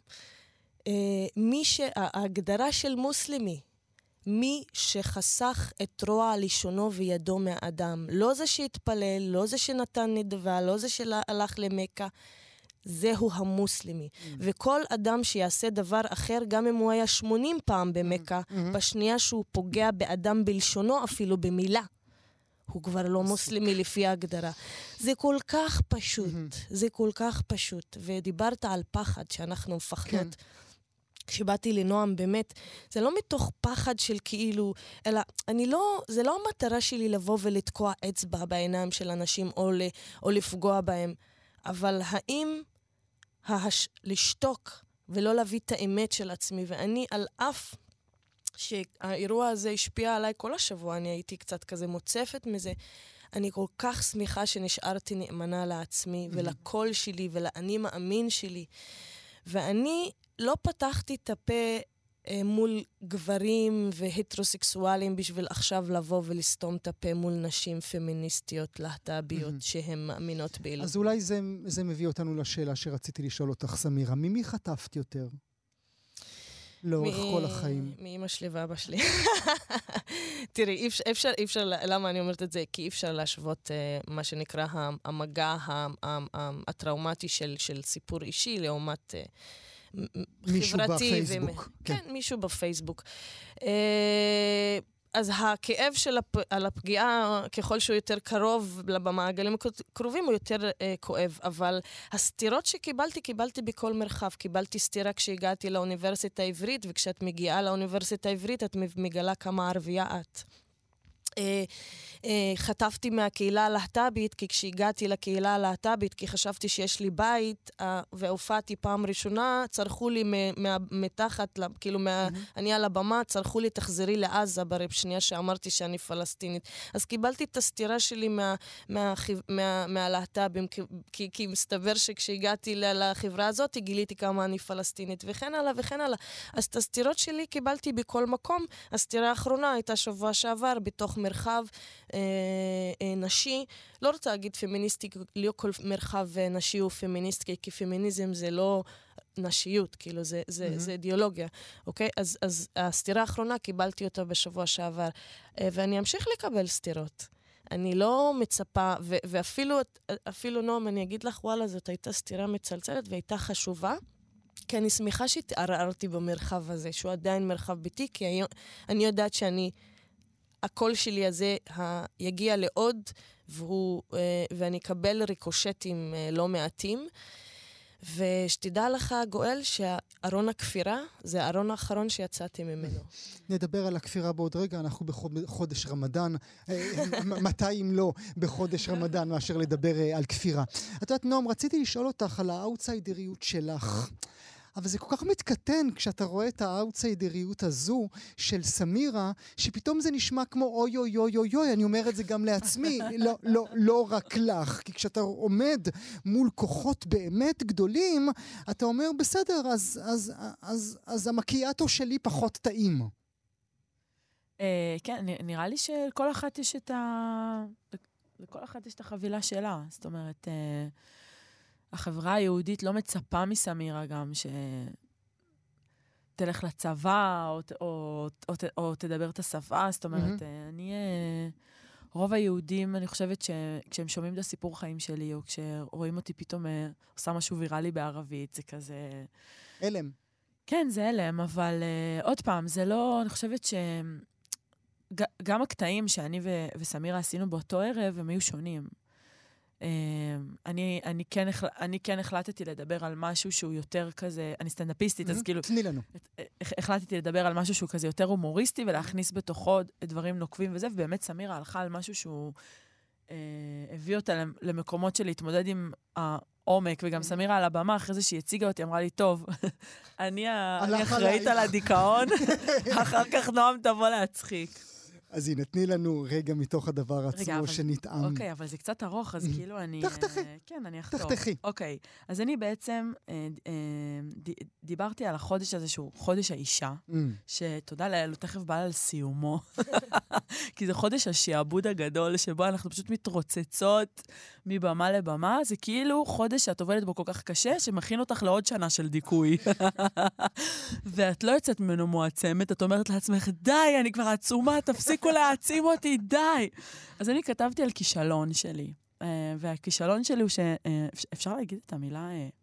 אה, מי ש... ההגדרה של מוסלמי, מי שחסך את רוע לשונו וידו מהאדם. לא זה שהתפלל, לא זה שנתן נדבה, לא זה שהלך למכה. זהו המוסלמי. Mm. וכל אדם שיעשה דבר אחר, גם אם הוא היה 80 פעם במכה, mm. hmm בשנייה שהוא פוגע באדם בלשונו, אפילו במילה, הוא כבר לא מוסלמי לפי ההגדרה. זה כל כך פשוט, mm-hmm. זה כל כך פשוט. ודיברת על פחד, שאנחנו מפחדות. כן. כשבאתי לנועם, באמת, זה לא מתוך פחד של כאילו, אלא אני לא, זה לא המטרה שלי לבוא ולתקוע אצבע בעיניים של אנשים או, ל, או לפגוע בהם, אבל האם ההש... לשתוק ולא להביא את האמת של עצמי, ואני על אף שהאירוע הזה השפיע עליי כל השבוע, אני הייתי קצת כזה מוצפת מזה. אני כל כך שמחה שנשארתי נאמנה לעצמי ולקול שלי ולאני מאמין שלי. ואני לא פתחתי את הפה מול גברים והטרוסקסואלים בשביל עכשיו לבוא ולסתום את הפה מול נשים פמיניסטיות להט"ביות mm-hmm. שהן מאמינות באלוהים. אז אולי זה, זה מביא אותנו לשאלה שרציתי לשאול אותך, סמירה. ממי חטפת יותר? לאורך מ- כל החיים. מאמא שלי ואבא שלי. [laughs] תראי, אי אפשר, אפשר, אפשר, למה אני אומרת את זה? כי אי אפשר להשוות uh, מה שנקרא המגע הטראומטי של, של סיפור אישי לעומת... Uh, מישהו בפייסבוק. כן. כן, מישהו בפייסבוק. אה, אז הכאב של הפ... על הפגיעה, ככל שהוא יותר קרוב במעגלים הקרובים, הוא יותר אה, כואב. אבל הסתירות שקיבלתי, קיבלתי בכל מרחב. קיבלתי סתירה כשהגעתי לאוניברסיטה העברית, וכשאת מגיעה לאוניברסיטה העברית, את מגלה כמה ערבייה את. אה, אה, חטפתי מהקהילה הלהט"בית, כי כשהגעתי לקהילה הלהט"בית, כי חשבתי שיש לי בית, אה, והופעתי פעם ראשונה, צרחו לי מתחת, כאילו, מה, mm-hmm. אני על הבמה, צרחו לי, תחזרי לעזה ברב שנייה שאמרתי שאני פלסטינית. אז קיבלתי את הסתירה שלי מה, מה, מה, מהלהט"בים, כי, כי, כי מסתבר שכשהגעתי לחברה הזאת, גיליתי כמה אני פלסטינית, וכן הלאה וכן הלאה. אז את הסתירות שלי קיבלתי בכל מקום. הסתירה האחרונה הייתה שבוע שעבר, בתוך מרחב אה, אה, נשי. לא רוצה להגיד פמיניסטי, לא כל מרחב אה, נשי הוא פמיניסטי, כי פמיניזם זה לא נשיות, כאילו, זה, זה, mm-hmm. זה אידיאולוגיה, אוקיי? אז, אז הסתירה האחרונה, קיבלתי אותה בשבוע שעבר, אה, ואני אמשיך לקבל סתירות. אני לא מצפה, ו- ואפילו אפילו, נועם, אני אגיד לך, וואלה, זאת הייתה סתירה מצלצלת והייתה חשובה. כי אני שמחה שהתערערתי במרחב הזה, שהוא עדיין מרחב ביתי, כי היום, אני יודעת שאני, הקול שלי הזה יגיע לעוד, והוא, אה, ואני אקבל ריקושטים אה, לא מעטים. ושתדע לך, גואל, שארון הכפירה זה הארון האחרון שיצאתי ממנו. נדבר על הכפירה בעוד רגע, אנחנו בחודש רמדאן. אה, מתי אם לא בחודש רמדאן מאשר לדבר על כפירה. את יודעת, נועם, רציתי לשאול אותך על האאוטסיידריות שלך. אבל זה כל כך מתקטן כשאתה רואה את האאוטסיידריות הזו של סמירה, שפתאום זה נשמע כמו אוי אוי אוי אוי אוי, אני אומר את זה גם לעצמי, [laughs] לא, לא, לא רק לך. כי כשאתה עומד מול כוחות באמת גדולים, אתה אומר, בסדר, אז, אז, אז, אז, אז המקיאטו שלי פחות טעים. Uh, כן, נראה לי שלכל אחת יש את ה... לכל אחת יש את החבילה שלה. זאת אומרת... Uh... החברה היהודית לא מצפה מסמירה גם שתלך לצבא או, או, או, או, או תדבר את השפה, זאת אומרת, mm-hmm. אני... אה, רוב היהודים, אני חושבת שכשהם שומעים את הסיפור חיים שלי, או כשרואים אותי פתאום אה, עושה משהו ויראלי בערבית, זה כזה... הלם. כן, זה הלם, אבל uh, עוד פעם, זה לא, אני חושבת ש... גם הקטעים שאני ו- וסמירה עשינו באותו ערב, הם היו שונים. אמ, אני, אני, כן, אני כן החלטתי לדבר על משהו שהוא יותר כזה, אני סטנדאפיסטית, אז כאילו... תני לנו. החלטתי לדבר על משהו שהוא כזה יותר הומוריסטי, ולהכניס בתוכו דברים נוקבים וזה, ובאמת סמירה הלכה על משהו שהוא אה, הביא אותה למקומות של להתמודד עם העומק, וגם סמירה על הבמה, אחרי זה שהיא הציגה אותי, אמרה לי, טוב, [laughs] אני, אני אחראית על הדיכאון, [laughs] אחר כך נועם תבוא להצחיק. אז הנה, תני לנו רגע מתוך הדבר עצמו רגע, שנטעם. אוקיי, אבל זה קצת ארוך, אז כאילו אני... תחתכי. אה, כן, אני אחתוך. תחתכי. אוקיי, אז אני בעצם אה, אה, ד, דיברתי על החודש הזה, שהוא חודש האישה, mm. שתודה לאל, הוא תכף בא על סיומו. [laughs] כי זה חודש השעבוד הגדול, שבו אנחנו פשוט מתרוצצות מבמה לבמה. זה כאילו חודש שאת עובדת בו כל כך קשה, שמכין אותך לעוד שנה של דיכוי. [laughs] ואת לא יוצאת ממנו מועצמת, את אומרת לעצמך, די, אני כבר עצומה, תפסיק. תפסיקו להעצים אותי, די. אז אני כתבתי על כישלון שלי. Uh, והכישלון שלי הוא שאפשר אה, uh, להגיד את המילה uh,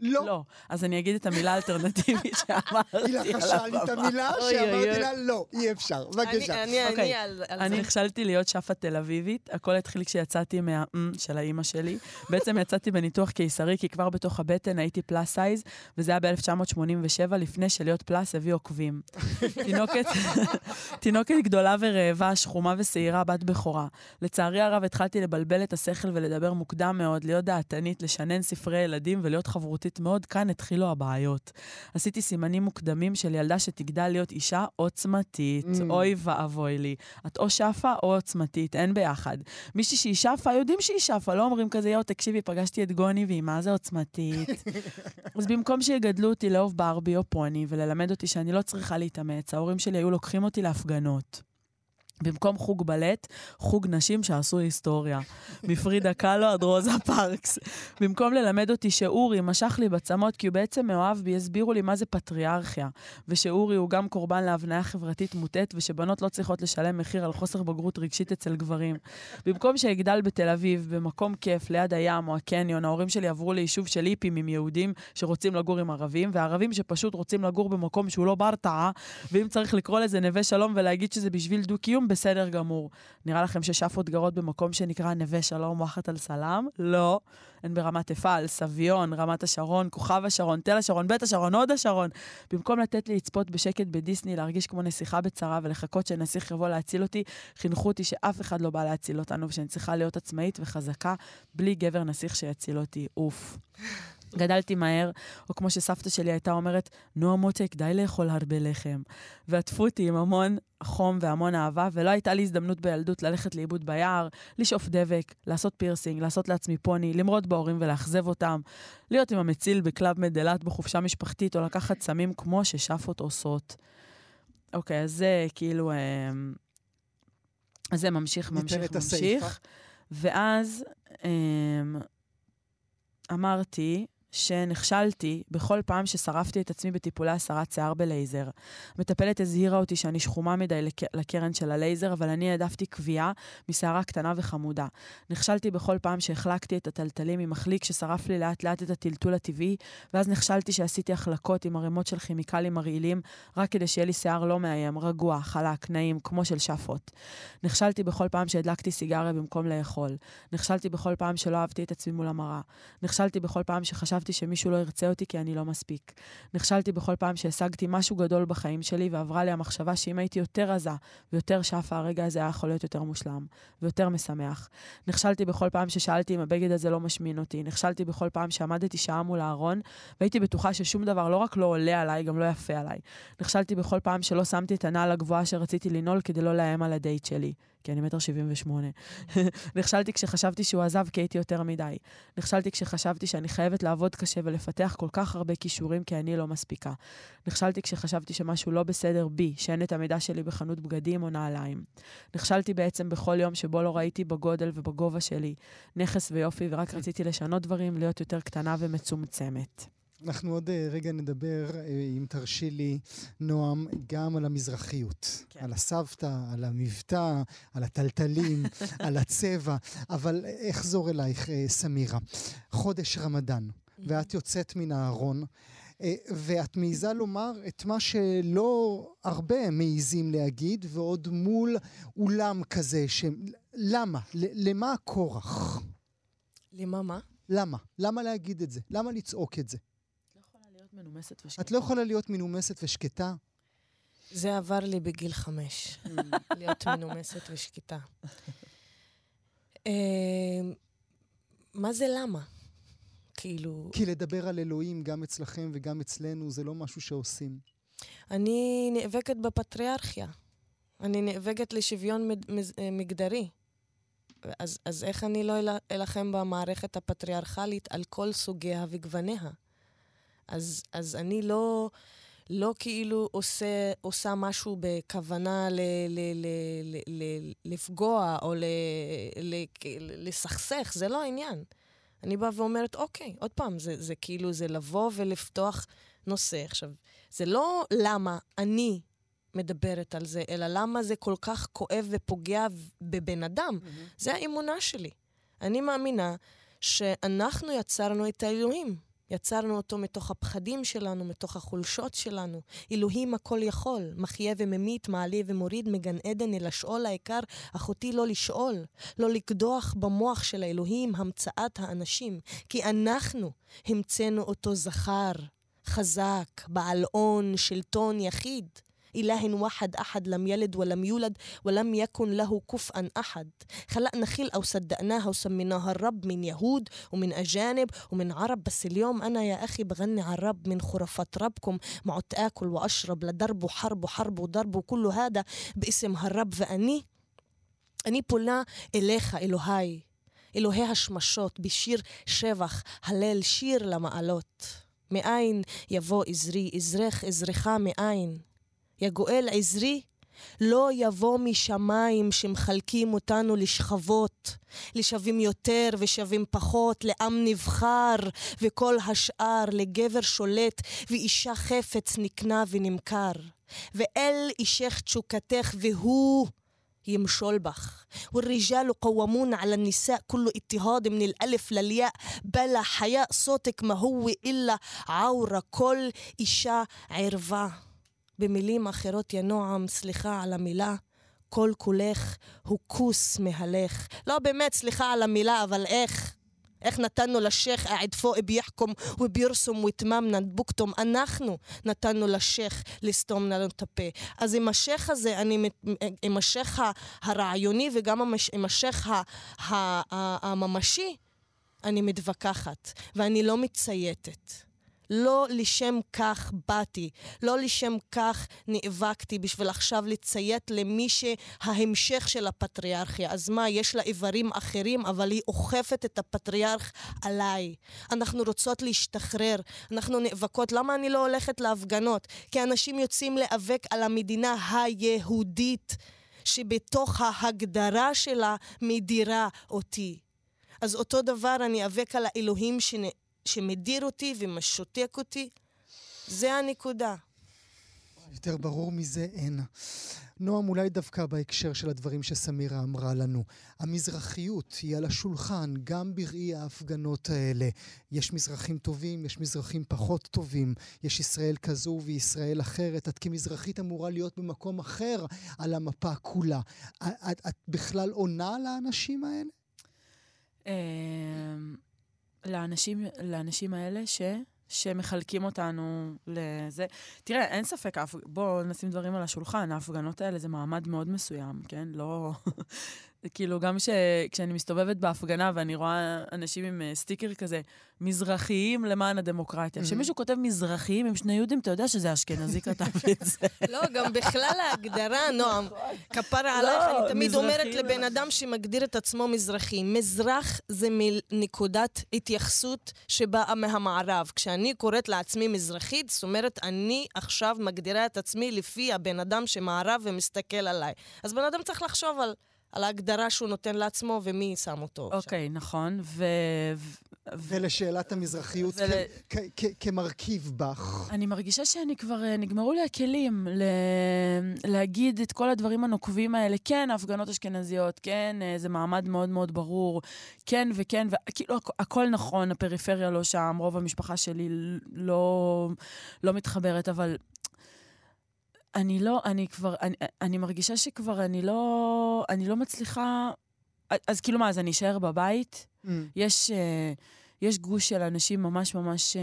לא. לא. אז אני אגיד את המילה האלטרנטיבית שאמרתי על הבמה. היא לחשה לי את המילה שאמרתי לה, לא, אי אפשר. בבקשה. אני אוקיי. על זה. אני נכשלתי להיות שפה תל אביבית. הכל התחיל כשיצאתי מה של האימא שלי. בעצם יצאתי בניתוח קיסרי, כי כבר בתוך הבטן הייתי פלאס סייז, וזה היה ב-1987, לפני שלהיות פלאס הביא עוקבים. [laughs] תינוקת גדולה ורעבה, שחומה ושעירה, בת בכורה. לצערי הרב התחלתי לבלבל את השכל ולדבר מוקדם מאוד, להיות דעתנית, לשנן ספרי ילדים ולהיות חברותית משמעותית מאוד, כאן התחילו הבעיות. עשיתי סימנים מוקדמים של ילדה שתגדל להיות אישה עוצמתית. Mm. אוי ואבוי לי. את או שפה או עוצמתית, אין ביחד. מישהי שהיא שפה, יודעים שהיא שפה, לא אומרים כזה, יואו, תקשיבי, פגשתי את גוני והיא מה זה עוצמתית. [laughs] אז במקום שיגדלו אותי לאהוב ברבי או פוני וללמד אותי שאני לא צריכה להתאמץ, ההורים שלי היו לוקחים אותי להפגנות. במקום חוג בלט, חוג נשים שעשו היסטוריה. מפרידה קאלו עד רוזה פארקס. במקום ללמד אותי שאורי משך לי בצמות כי הוא בעצם מאוהב בי, הסבירו לי מה זה פטריארכיה. ושאורי הוא גם קורבן להבניה חברתית מוטעת, ושבנות לא צריכות לשלם מחיר על חוסר בגרות רגשית אצל גברים. במקום שאגדל בתל אביב, במקום כיף, ליד הים או הקניון, ההורים שלי עברו ליישוב של היפים עם יהודים שרוצים לגור עם ערבים, וערבים שפשוט רוצים לגור במקום שהוא לא ברטעה, ואם צריך לקרוא לזה נווה שלום ולהגיד שזה בשביל דו-קיום, היום בסדר גמור. נראה לכם ששאפות גרות במקום שנקרא נווה שלום וואחת על סלאם? לא. הן ברמת אפעל, סביון, רמת השרון, כוכב השרון, תל השרון, בית השרון, הוד השרון. במקום לתת לי לצפות בשקט בדיסני, להרגיש כמו נסיכה בצרה ולחכות שנסיך יבוא להציל אותי, חינכו אותי שאף אחד לא בא להציל אותנו ושאני צריכה להיות עצמאית וחזקה, בלי גבר נסיך שיציל אותי. אוף. גדלתי מהר, או כמו שסבתא שלי הייתה אומרת, נו מותק, די לאכול הרבה לחם. ועטפו אותי עם המון חום והמון אהבה, ולא הייתה לי הזדמנות בילדות ללכת לאיבוד ביער, לשאוף דבק, לעשות פירסינג, לעשות לעצמי פוני, למרוד בהורים ולאכזב אותם, להיות עם המציל בקלאב מד באילת בחופשה משפחתית, או לקחת סמים כמו ששאפות עושות. אוקיי, אז זה כאילו... אה, אז זה ממשיך, ממשיך, ממשיך. ואז אה, אמרתי, שנכשלתי בכל פעם ששרפתי את עצמי בטיפולי הסרת שיער בלייזר. המטפלת הזהירה אותי שאני שחומה מדי לק... לקרן של הלייזר, אבל אני העדפתי קביעה משערה קטנה וחמודה. נכשלתי בכל פעם שהחלקתי את הטלטלים עם מחליק ששרף לי לאט לאט את הטלטול הטבעי, ואז נכשלתי שעשיתי החלקות עם ערימות של כימיקלים מרעילים, רק כדי שיהיה לי שיער לא מאיים, רגוע, חלק, נעים, כמו של שפות. נכשלתי בכל פעם שהדלקתי סיגריה במקום לאכול. נכשלתי בכל פעם שלא אהבתי את עצמי מול המראה. נכשלתי בכל פעם שחשבתי שמישהו לא ירצה אותי כי אני לא מספיק. נכשלתי בכל פעם שהשגתי משהו גדול בחיים שלי, ועברה לי המחשבה שאם הייתי יותר רזה ויותר שפה, הרגע הזה היה יכול להיות יותר מושלם ויותר משמח. נכשלתי בכל פעם ששאלתי אם הבגד הזה לא משמין אותי. נכשלתי בכל פעם שעמדתי שעה מול הארון, והייתי בטוחה ששום דבר לא רק לא עולה עליי, גם לא יפה עליי. נכשלתי בכל פעם שלא שמתי את הנעל הגבוהה שרציתי לנעול כדי לא לאיים על הדייט שלי. כי אני מטר שבעים ושמונה. [laughs] נכשלתי כשחשבתי שהוא עזב כי הייתי יותר מדי. נכשלתי כשחשבתי שאני חייבת לעבוד קשה ולפתח כל כך הרבה כישורים כי אני לא מספיקה. נכשלתי כשחשבתי שמשהו לא בסדר בי, שאין את המידע שלי בחנות בגדים או נעליים. נכשלתי בעצם בכל יום שבו לא ראיתי בגודל ובגובה שלי נכס ויופי ורק רציתי לשנות דברים, להיות יותר קטנה ומצומצמת. אנחנו עוד אה, רגע נדבר, אה, אם תרשי לי, נועם, גם על המזרחיות. כן. על הסבתא, על המבטא, על הטלטלים, [laughs] על הצבע. אבל אחזור אלייך, אה, סמירה. חודש רמדאן, ואת יוצאת מן הארון. ואת מעיזה לומר את מה שלא הרבה מעיזים להגיד, ועוד מול אולם כזה, ש... למה? למה הכורח? למה מה? למה? למה להגיד את זה? למה לצעוק את זה? מנומסת ושקטה. את לא יכולה להיות מנומסת ושקטה? זה עבר לי בגיל חמש, [laughs] להיות מנומסת ושקטה. אמ, מה זה למה? כאילו... כי לדבר על אלוהים גם אצלכם וגם אצלנו זה לא משהו שעושים. אני נאבקת בפטריארכיה. אני נאבקת לשוויון מגדרי. אז, אז איך אני לא אלחם במערכת הפטריארכלית על כל סוגיה וגווניה? אז, אז אני לא, לא כאילו עושה, עושה משהו בכוונה ל, ל, ל, ל, ל, לפגוע או ל, ל, לסכסך, זה לא העניין. אני באה ואומרת, אוקיי, עוד פעם, זה, זה כאילו, זה לבוא ולפתוח נושא. עכשיו, זה לא למה אני מדברת על זה, אלא למה זה כל כך כואב ופוגע בבן אדם. Mm-hmm. זה האמונה שלי. אני מאמינה שאנחנו יצרנו את האלוהים. יצרנו אותו מתוך הפחדים שלנו, מתוך החולשות שלנו. אלוהים הכל יכול, מחיה וממית, מעלה ומוריד מגן עדן אל השאול העיקר, אחותי לא לשאול, לא לקדוח במוח של האלוהים המצאת האנשים, כי אנחנו המצאנו אותו זכר, חזק, בעל הון, שלטון יחיד. إله واحد أحد لم يلد ولم يولد ولم يكن له كفءا أحد خلقنا خلقة وصدقناها وسميناها الرب من يهود ومن أجانب ومن عرب بس اليوم أنا يا أخي بغني على الرب من خرافات ربكم معد آكل وأشرب لدرب وحرب وحرب وضرب وكل هذا باسم هالرب فأني אני פונה אליך, אלוהי, אלוהי השמשות, בשיר שבח, הלל, שיר למעלות. מאין יבוא עזרי, עזרך, עזרך מאין. יא גואל עזרי, לא יבוא משמיים שמחלקים אותנו לשכבות, לשווים יותר ושווים פחות, לעם נבחר וכל השאר, לגבר שולט ואישה חפץ נקנה ונמכר. ואל אישך תשוקתך והוא يمشول بخ والرجال قوامون على النساء كله اضطهاد من الألف للياء بلا حياء صوتك ما هو إلا عورة كل إشاء عرفة במילים אחרות, יא נועם, סליחה על המילה, כל כולך הוא כוס מהלך. לא באמת, סליחה על המילה, אבל איך? איך נתנו לשייח אעד פוק ביחכום ובירסום ויתממנה בוקתום אנחנו נתנו לשייח לסתום לנו את הפה. אז עם השייח הזה, אני, עם השייח הרעיוני וגם עם השייח הממשי, אני מתווכחת, ואני לא מצייתת. לא לשם כך באתי, לא לשם כך נאבקתי בשביל עכשיו לציית למי שההמשך של הפטריארכיה. אז מה, יש לה איברים אחרים, אבל היא אוכפת את הפטריארך עליי. אנחנו רוצות להשתחרר, אנחנו נאבקות. למה אני לא הולכת להפגנות? כי אנשים יוצאים להיאבק על המדינה היהודית, שבתוך ההגדרה שלה מדירה אותי. אז אותו דבר אני איאבק על האלוהים. שמדיר אותי ומשותק אותי. זה הנקודה. יותר ברור מזה אין. נועם, אולי דווקא בהקשר של הדברים שסמירה אמרה לנו. המזרחיות היא על השולחן גם בראי ההפגנות האלה. יש מזרחים טובים, יש מזרחים פחות טובים, יש ישראל כזו וישראל אחרת. את כמזרחית אמורה להיות במקום אחר על המפה כולה. את, את בכלל עונה לאנשים האלה? לאנשים, לאנשים האלה ש... שמחלקים אותנו לזה. תראה, אין ספק, בואו נשים דברים על השולחן, ההפגנות האלה זה מעמד מאוד מסוים, כן? לא... כאילו, גם ש... כשאני מסתובבת בהפגנה ואני רואה אנשים עם uh, סטיקר כזה, מזרחיים למען הדמוקרטיה. כשמישהו כותב מזרחיים עם שני יהודים, אתה יודע שזה אשכנזי [laughs] כתב את [laughs] זה. לא, גם בכלל ההגדרה, נועם, כפרה לא, עלייך, אני תמיד אומרת לבן אדם שמגדיר את עצמו מזרחי, מזרח זה מנקודת התייחסות שבאה מהמערב. כשאני קוראת לעצמי מזרחית, זאת אומרת, אני עכשיו מגדירה את עצמי לפי הבן אדם שמערב ומסתכל עליי. אז בן אדם צריך לחשוב על... על ההגדרה שהוא נותן לעצמו ומי שם אותו. אוקיי, okay, נכון. ו... ולשאלת המזרחיות ול... כ- כ- כמרכיב בך. אני מרגישה שאני כבר, אה, נגמרו לי הכלים ל... להגיד את כל הדברים הנוקבים האלה. כן, הפגנות אשכנזיות, כן, אה, זה מעמד מאוד מאוד ברור, כן וכן, וכאילו הכ- הכל נכון, הפריפריה לא שם, רוב המשפחה שלי לא, לא מתחברת, אבל אני לא, אני כבר, אני, אני מרגישה שכבר אני לא, אני לא מצליחה... אז כאילו מה, אז אני אשאר בבית? Mm. יש, uh, יש גוש של אנשים ממש ממש uh,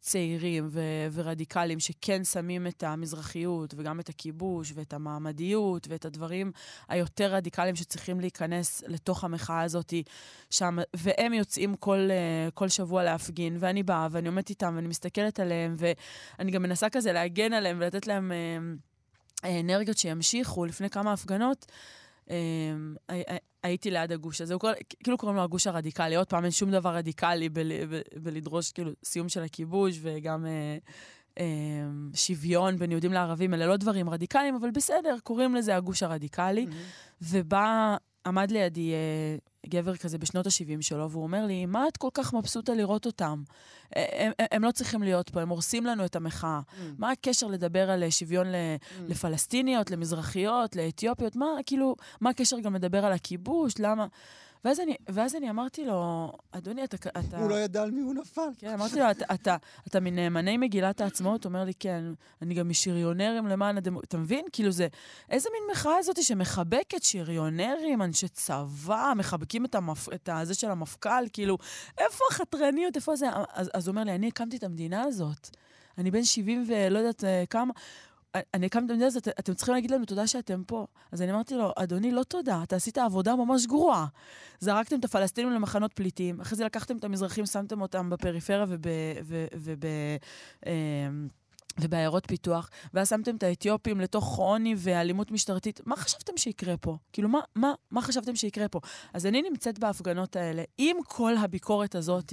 צעירים ו- ורדיקליים שכן שמים את המזרחיות וגם את הכיבוש ואת המעמדיות ואת הדברים היותר רדיקליים שצריכים להיכנס לתוך המחאה הזאת שם, והם יוצאים כל, uh, כל שבוע להפגין, ואני באה ואני עומדת איתם ואני מסתכלת עליהם, ואני גם מנסה כזה להגן עליהם ולתת להם uh, אנרגיות שימשיכו לפני כמה הפגנות. הייתי ליד הגוש הזה, כאילו קוראים לו הגוש הרדיקלי. עוד פעם, אין שום דבר רדיקלי בלדרוש כאילו סיום של הכיבוש וגם אה, שוויון בין יהודים לערבים, אלה לא דברים רדיקליים, אבל בסדר, קוראים לזה הגוש הרדיקלי. ובא, עמד לידי אה, גבר כזה בשנות ה-70 שלו, והוא אומר לי, מה את כל כך מבסוטה לראות אותם? הם, הם, הם לא צריכים להיות פה, הם הורסים לנו את המחאה. Mm. מה הקשר לדבר על אה, שוויון ל, mm. לפלסטיניות, למזרחיות, לאתיופיות? מה, כאילו, מה הקשר גם לדבר על הכיבוש? למה? ואז אני, ואז אני אמרתי לו, אדוני, אתה... אתה... הוא לא ידע על מי הוא נפל. כן, אמרתי לו, אתה, אתה, אתה מנאמני מגילת העצמאות? הוא אומר לי, כן, אני גם משריונרים למען הדמוקרטיה. אתה מבין? כאילו זה, איזה מין מחאה הזאת שמחבקת שריונרים, אנשי צבא, מחבקים את, המפ... את הזה של המפכ"ל, כאילו, איפה החתרניות, איפה זה? אז, אז הוא אומר לי, אני הקמתי את המדינה הזאת. אני בן 70 ולא יודעת אה, כמה. אני הקמתי את המדינה הזאת, אתם צריכים להגיד לנו תודה שאתם פה. אז אני אמרתי לו, אדוני, לא תודה, אתה עשית עבודה ממש גרועה. זרקתם את הפלסטינים למחנות פליטים, אחרי זה לקחתם את המזרחים, שמתם אותם בפריפריה וב... וב, וב, אה, ובעיירות פיתוח, ואז שמתם את האתיופים לתוך עוני ואלימות משטרתית. מה חשבתם שיקרה פה? כאילו, מה, מה, מה חשבתם שיקרה פה? אז אני נמצאת בהפגנות האלה עם כל הביקורת הזאת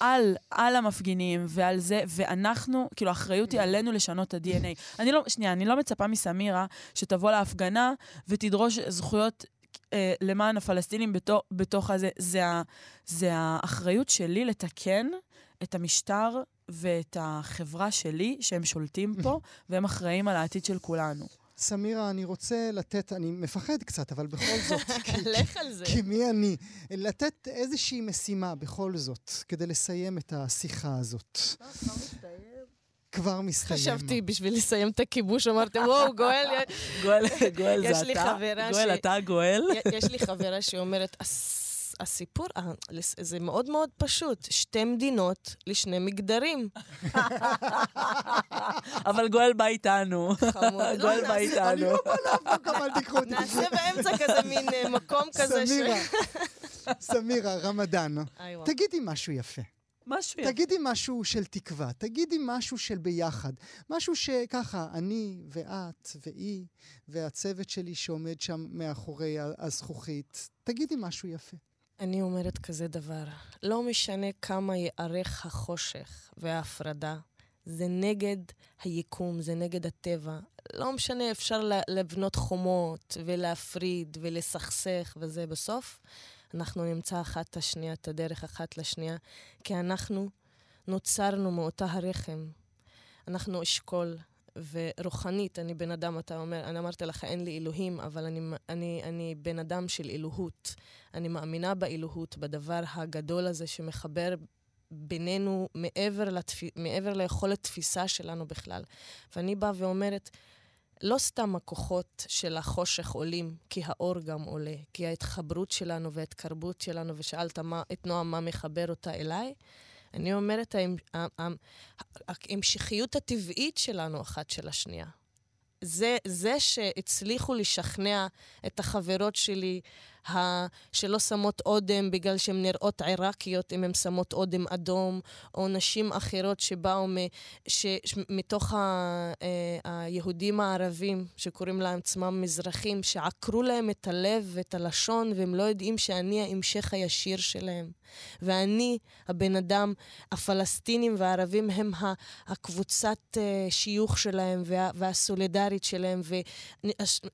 על, על המפגינים ועל זה, ואנחנו, כאילו, האחריות היא עלינו לשנות את ה-DNA. אני לא, שנייה, אני לא מצפה מסמירה שתבוא להפגנה ותדרוש זכויות אה, למען הפלסטינים בתוך, בתוך הזה. זה, זה האחריות שלי לתקן את המשטר ואת החברה שלי, שהם שולטים [laughs] פה, והם אחראים על העתיד של כולנו. סמירה, אני רוצה לתת, אני מפחד קצת, אבל בכל זאת, [laughs] לך על זה. כי מי אני? לתת איזושהי משימה בכל זאת, כדי לסיים את השיחה הזאת. כבר מסתיים. חשבתי, בשביל לסיים את הכיבוש, אמרתם, וואו, [laughs] גואל... גואל, גואל זה אתה? גואל, אתה גואל? יש לי חברה שאומרת, הסיפור, זה מאוד מאוד פשוט. שתי מדינות לשני מגדרים. [laughs] אבל גואל בא איתנו. [laughs] גואל בא איתנו. אני לא בא לאף מקום, אל תיקחו אותי. נעשה באמצע כזה מין אה, מקום כזה ש... סמירה, [laughs] סמירה, רמדאן. תגידי משהו יפה. משהו יפה. תגידי משהו של תקווה, תגידי משהו של ביחד. משהו שככה, אני ואת והיא והצוות שלי שעומד שם מאחורי הזכוכית, תגידי משהו יפה. אני אומרת כזה דבר, לא משנה כמה יארך החושך וההפרדה, זה נגד היקום, זה נגד הטבע. לא משנה, אפשר לבנות חומות ולהפריד ולסכסך וזה בסוף. אנחנו נמצא אחת את השנייה, את הדרך אחת לשנייה, כי אנחנו נוצרנו מאותה הרחם. אנחנו אשכול, ורוחנית, אני בן אדם, אתה אומר, אני אמרתי לך, אין לי אלוהים, אבל אני, אני, אני בן אדם של אלוהות. אני מאמינה באלוהות, בדבר הגדול הזה שמחבר בינינו מעבר, לתפ... מעבר ליכולת תפיסה שלנו בכלל. ואני באה ואומרת, לא סתם הכוחות של החושך עולים, כי האור גם עולה, כי ההתחברות שלנו וההתקרבות שלנו, ושאלת מה, את נועם מה מחבר אותה אליי, אני אומרת, ההמשכיות הטבעית שלנו אחת של השנייה. זה, זה שהצליחו לשכנע את החברות שלי. שלא שמות אודם בגלל שהן נראות עיראקיות, אם הן שמות אודם אדום, או נשים אחרות שבאו מ... ש... מתוך ה... אה, היהודים הערבים, שקוראים להם עצמם מזרחים, שעקרו להם את הלב ואת הלשון, והם לא יודעים שאני ההמשך הישיר שלהם. ואני, הבן אדם, הפלסטינים והערבים הם הקבוצת אה, שיוך שלהם וה... והסולידרית שלהם,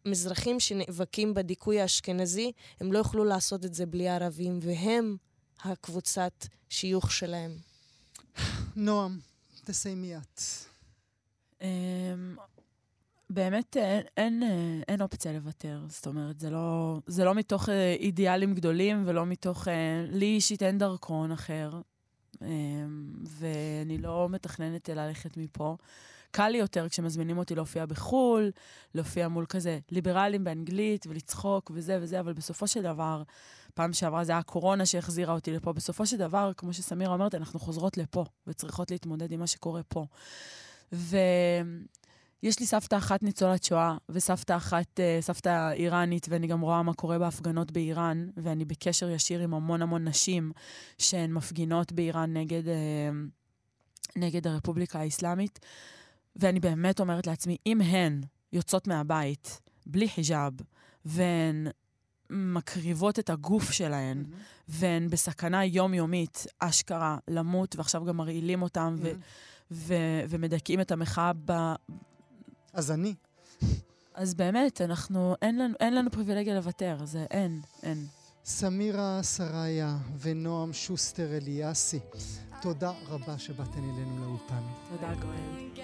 ומזרחים שנאבקים בדיכוי האשכנזי, הם לא יוכלו לעשות את זה בלי ערבים, והם הקבוצת שיוך שלהם. נועם, תסיימי את. אמ, באמת אין, אין, אין אופציה לוותר. זאת אומרת, זה לא, זה לא מתוך אה, אידיאלים גדולים ולא מתוך... אה, לי אישית אין דרכון אחר, אמ, ואני לא מתכננת ללכת מפה. קל לי יותר כשמזמינים אותי להופיע בחו"ל, להופיע מול כזה ליברלים באנגלית ולצחוק וזה וזה, אבל בסופו של דבר, פעם שעברה זה היה הקורונה שהחזירה אותי לפה. בסופו של דבר, כמו שסמירה אומרת, אנחנו חוזרות לפה וצריכות להתמודד עם מה שקורה פה. ויש לי סבתא אחת ניצולת שואה, וסבתא אחת, אה, סבתא איראנית, ואני גם רואה מה קורה בהפגנות באיראן, ואני בקשר ישיר עם המון המון נשים שהן מפגינות באיראן נגד, אה, נגד הרפובליקה האסלאמית. ואני באמת אומרת לעצמי, אם הן יוצאות מהבית בלי חיג'אב, והן מקריבות את הגוף שלהן, mm-hmm. והן בסכנה יומיומית, אשכרה, למות, ועכשיו גם מרעילים אותן, mm-hmm. ו- ו- ומדכאים את המחאה ב... אז אני. אז באמת, אנחנו, אין לנו, אין לנו פריבילגיה לוותר, זה אין, אין. סמירה סריה ונועם שוסטר אליאסי, תודה רבה שבאתן אלינו לאולפן. תודה, גואל.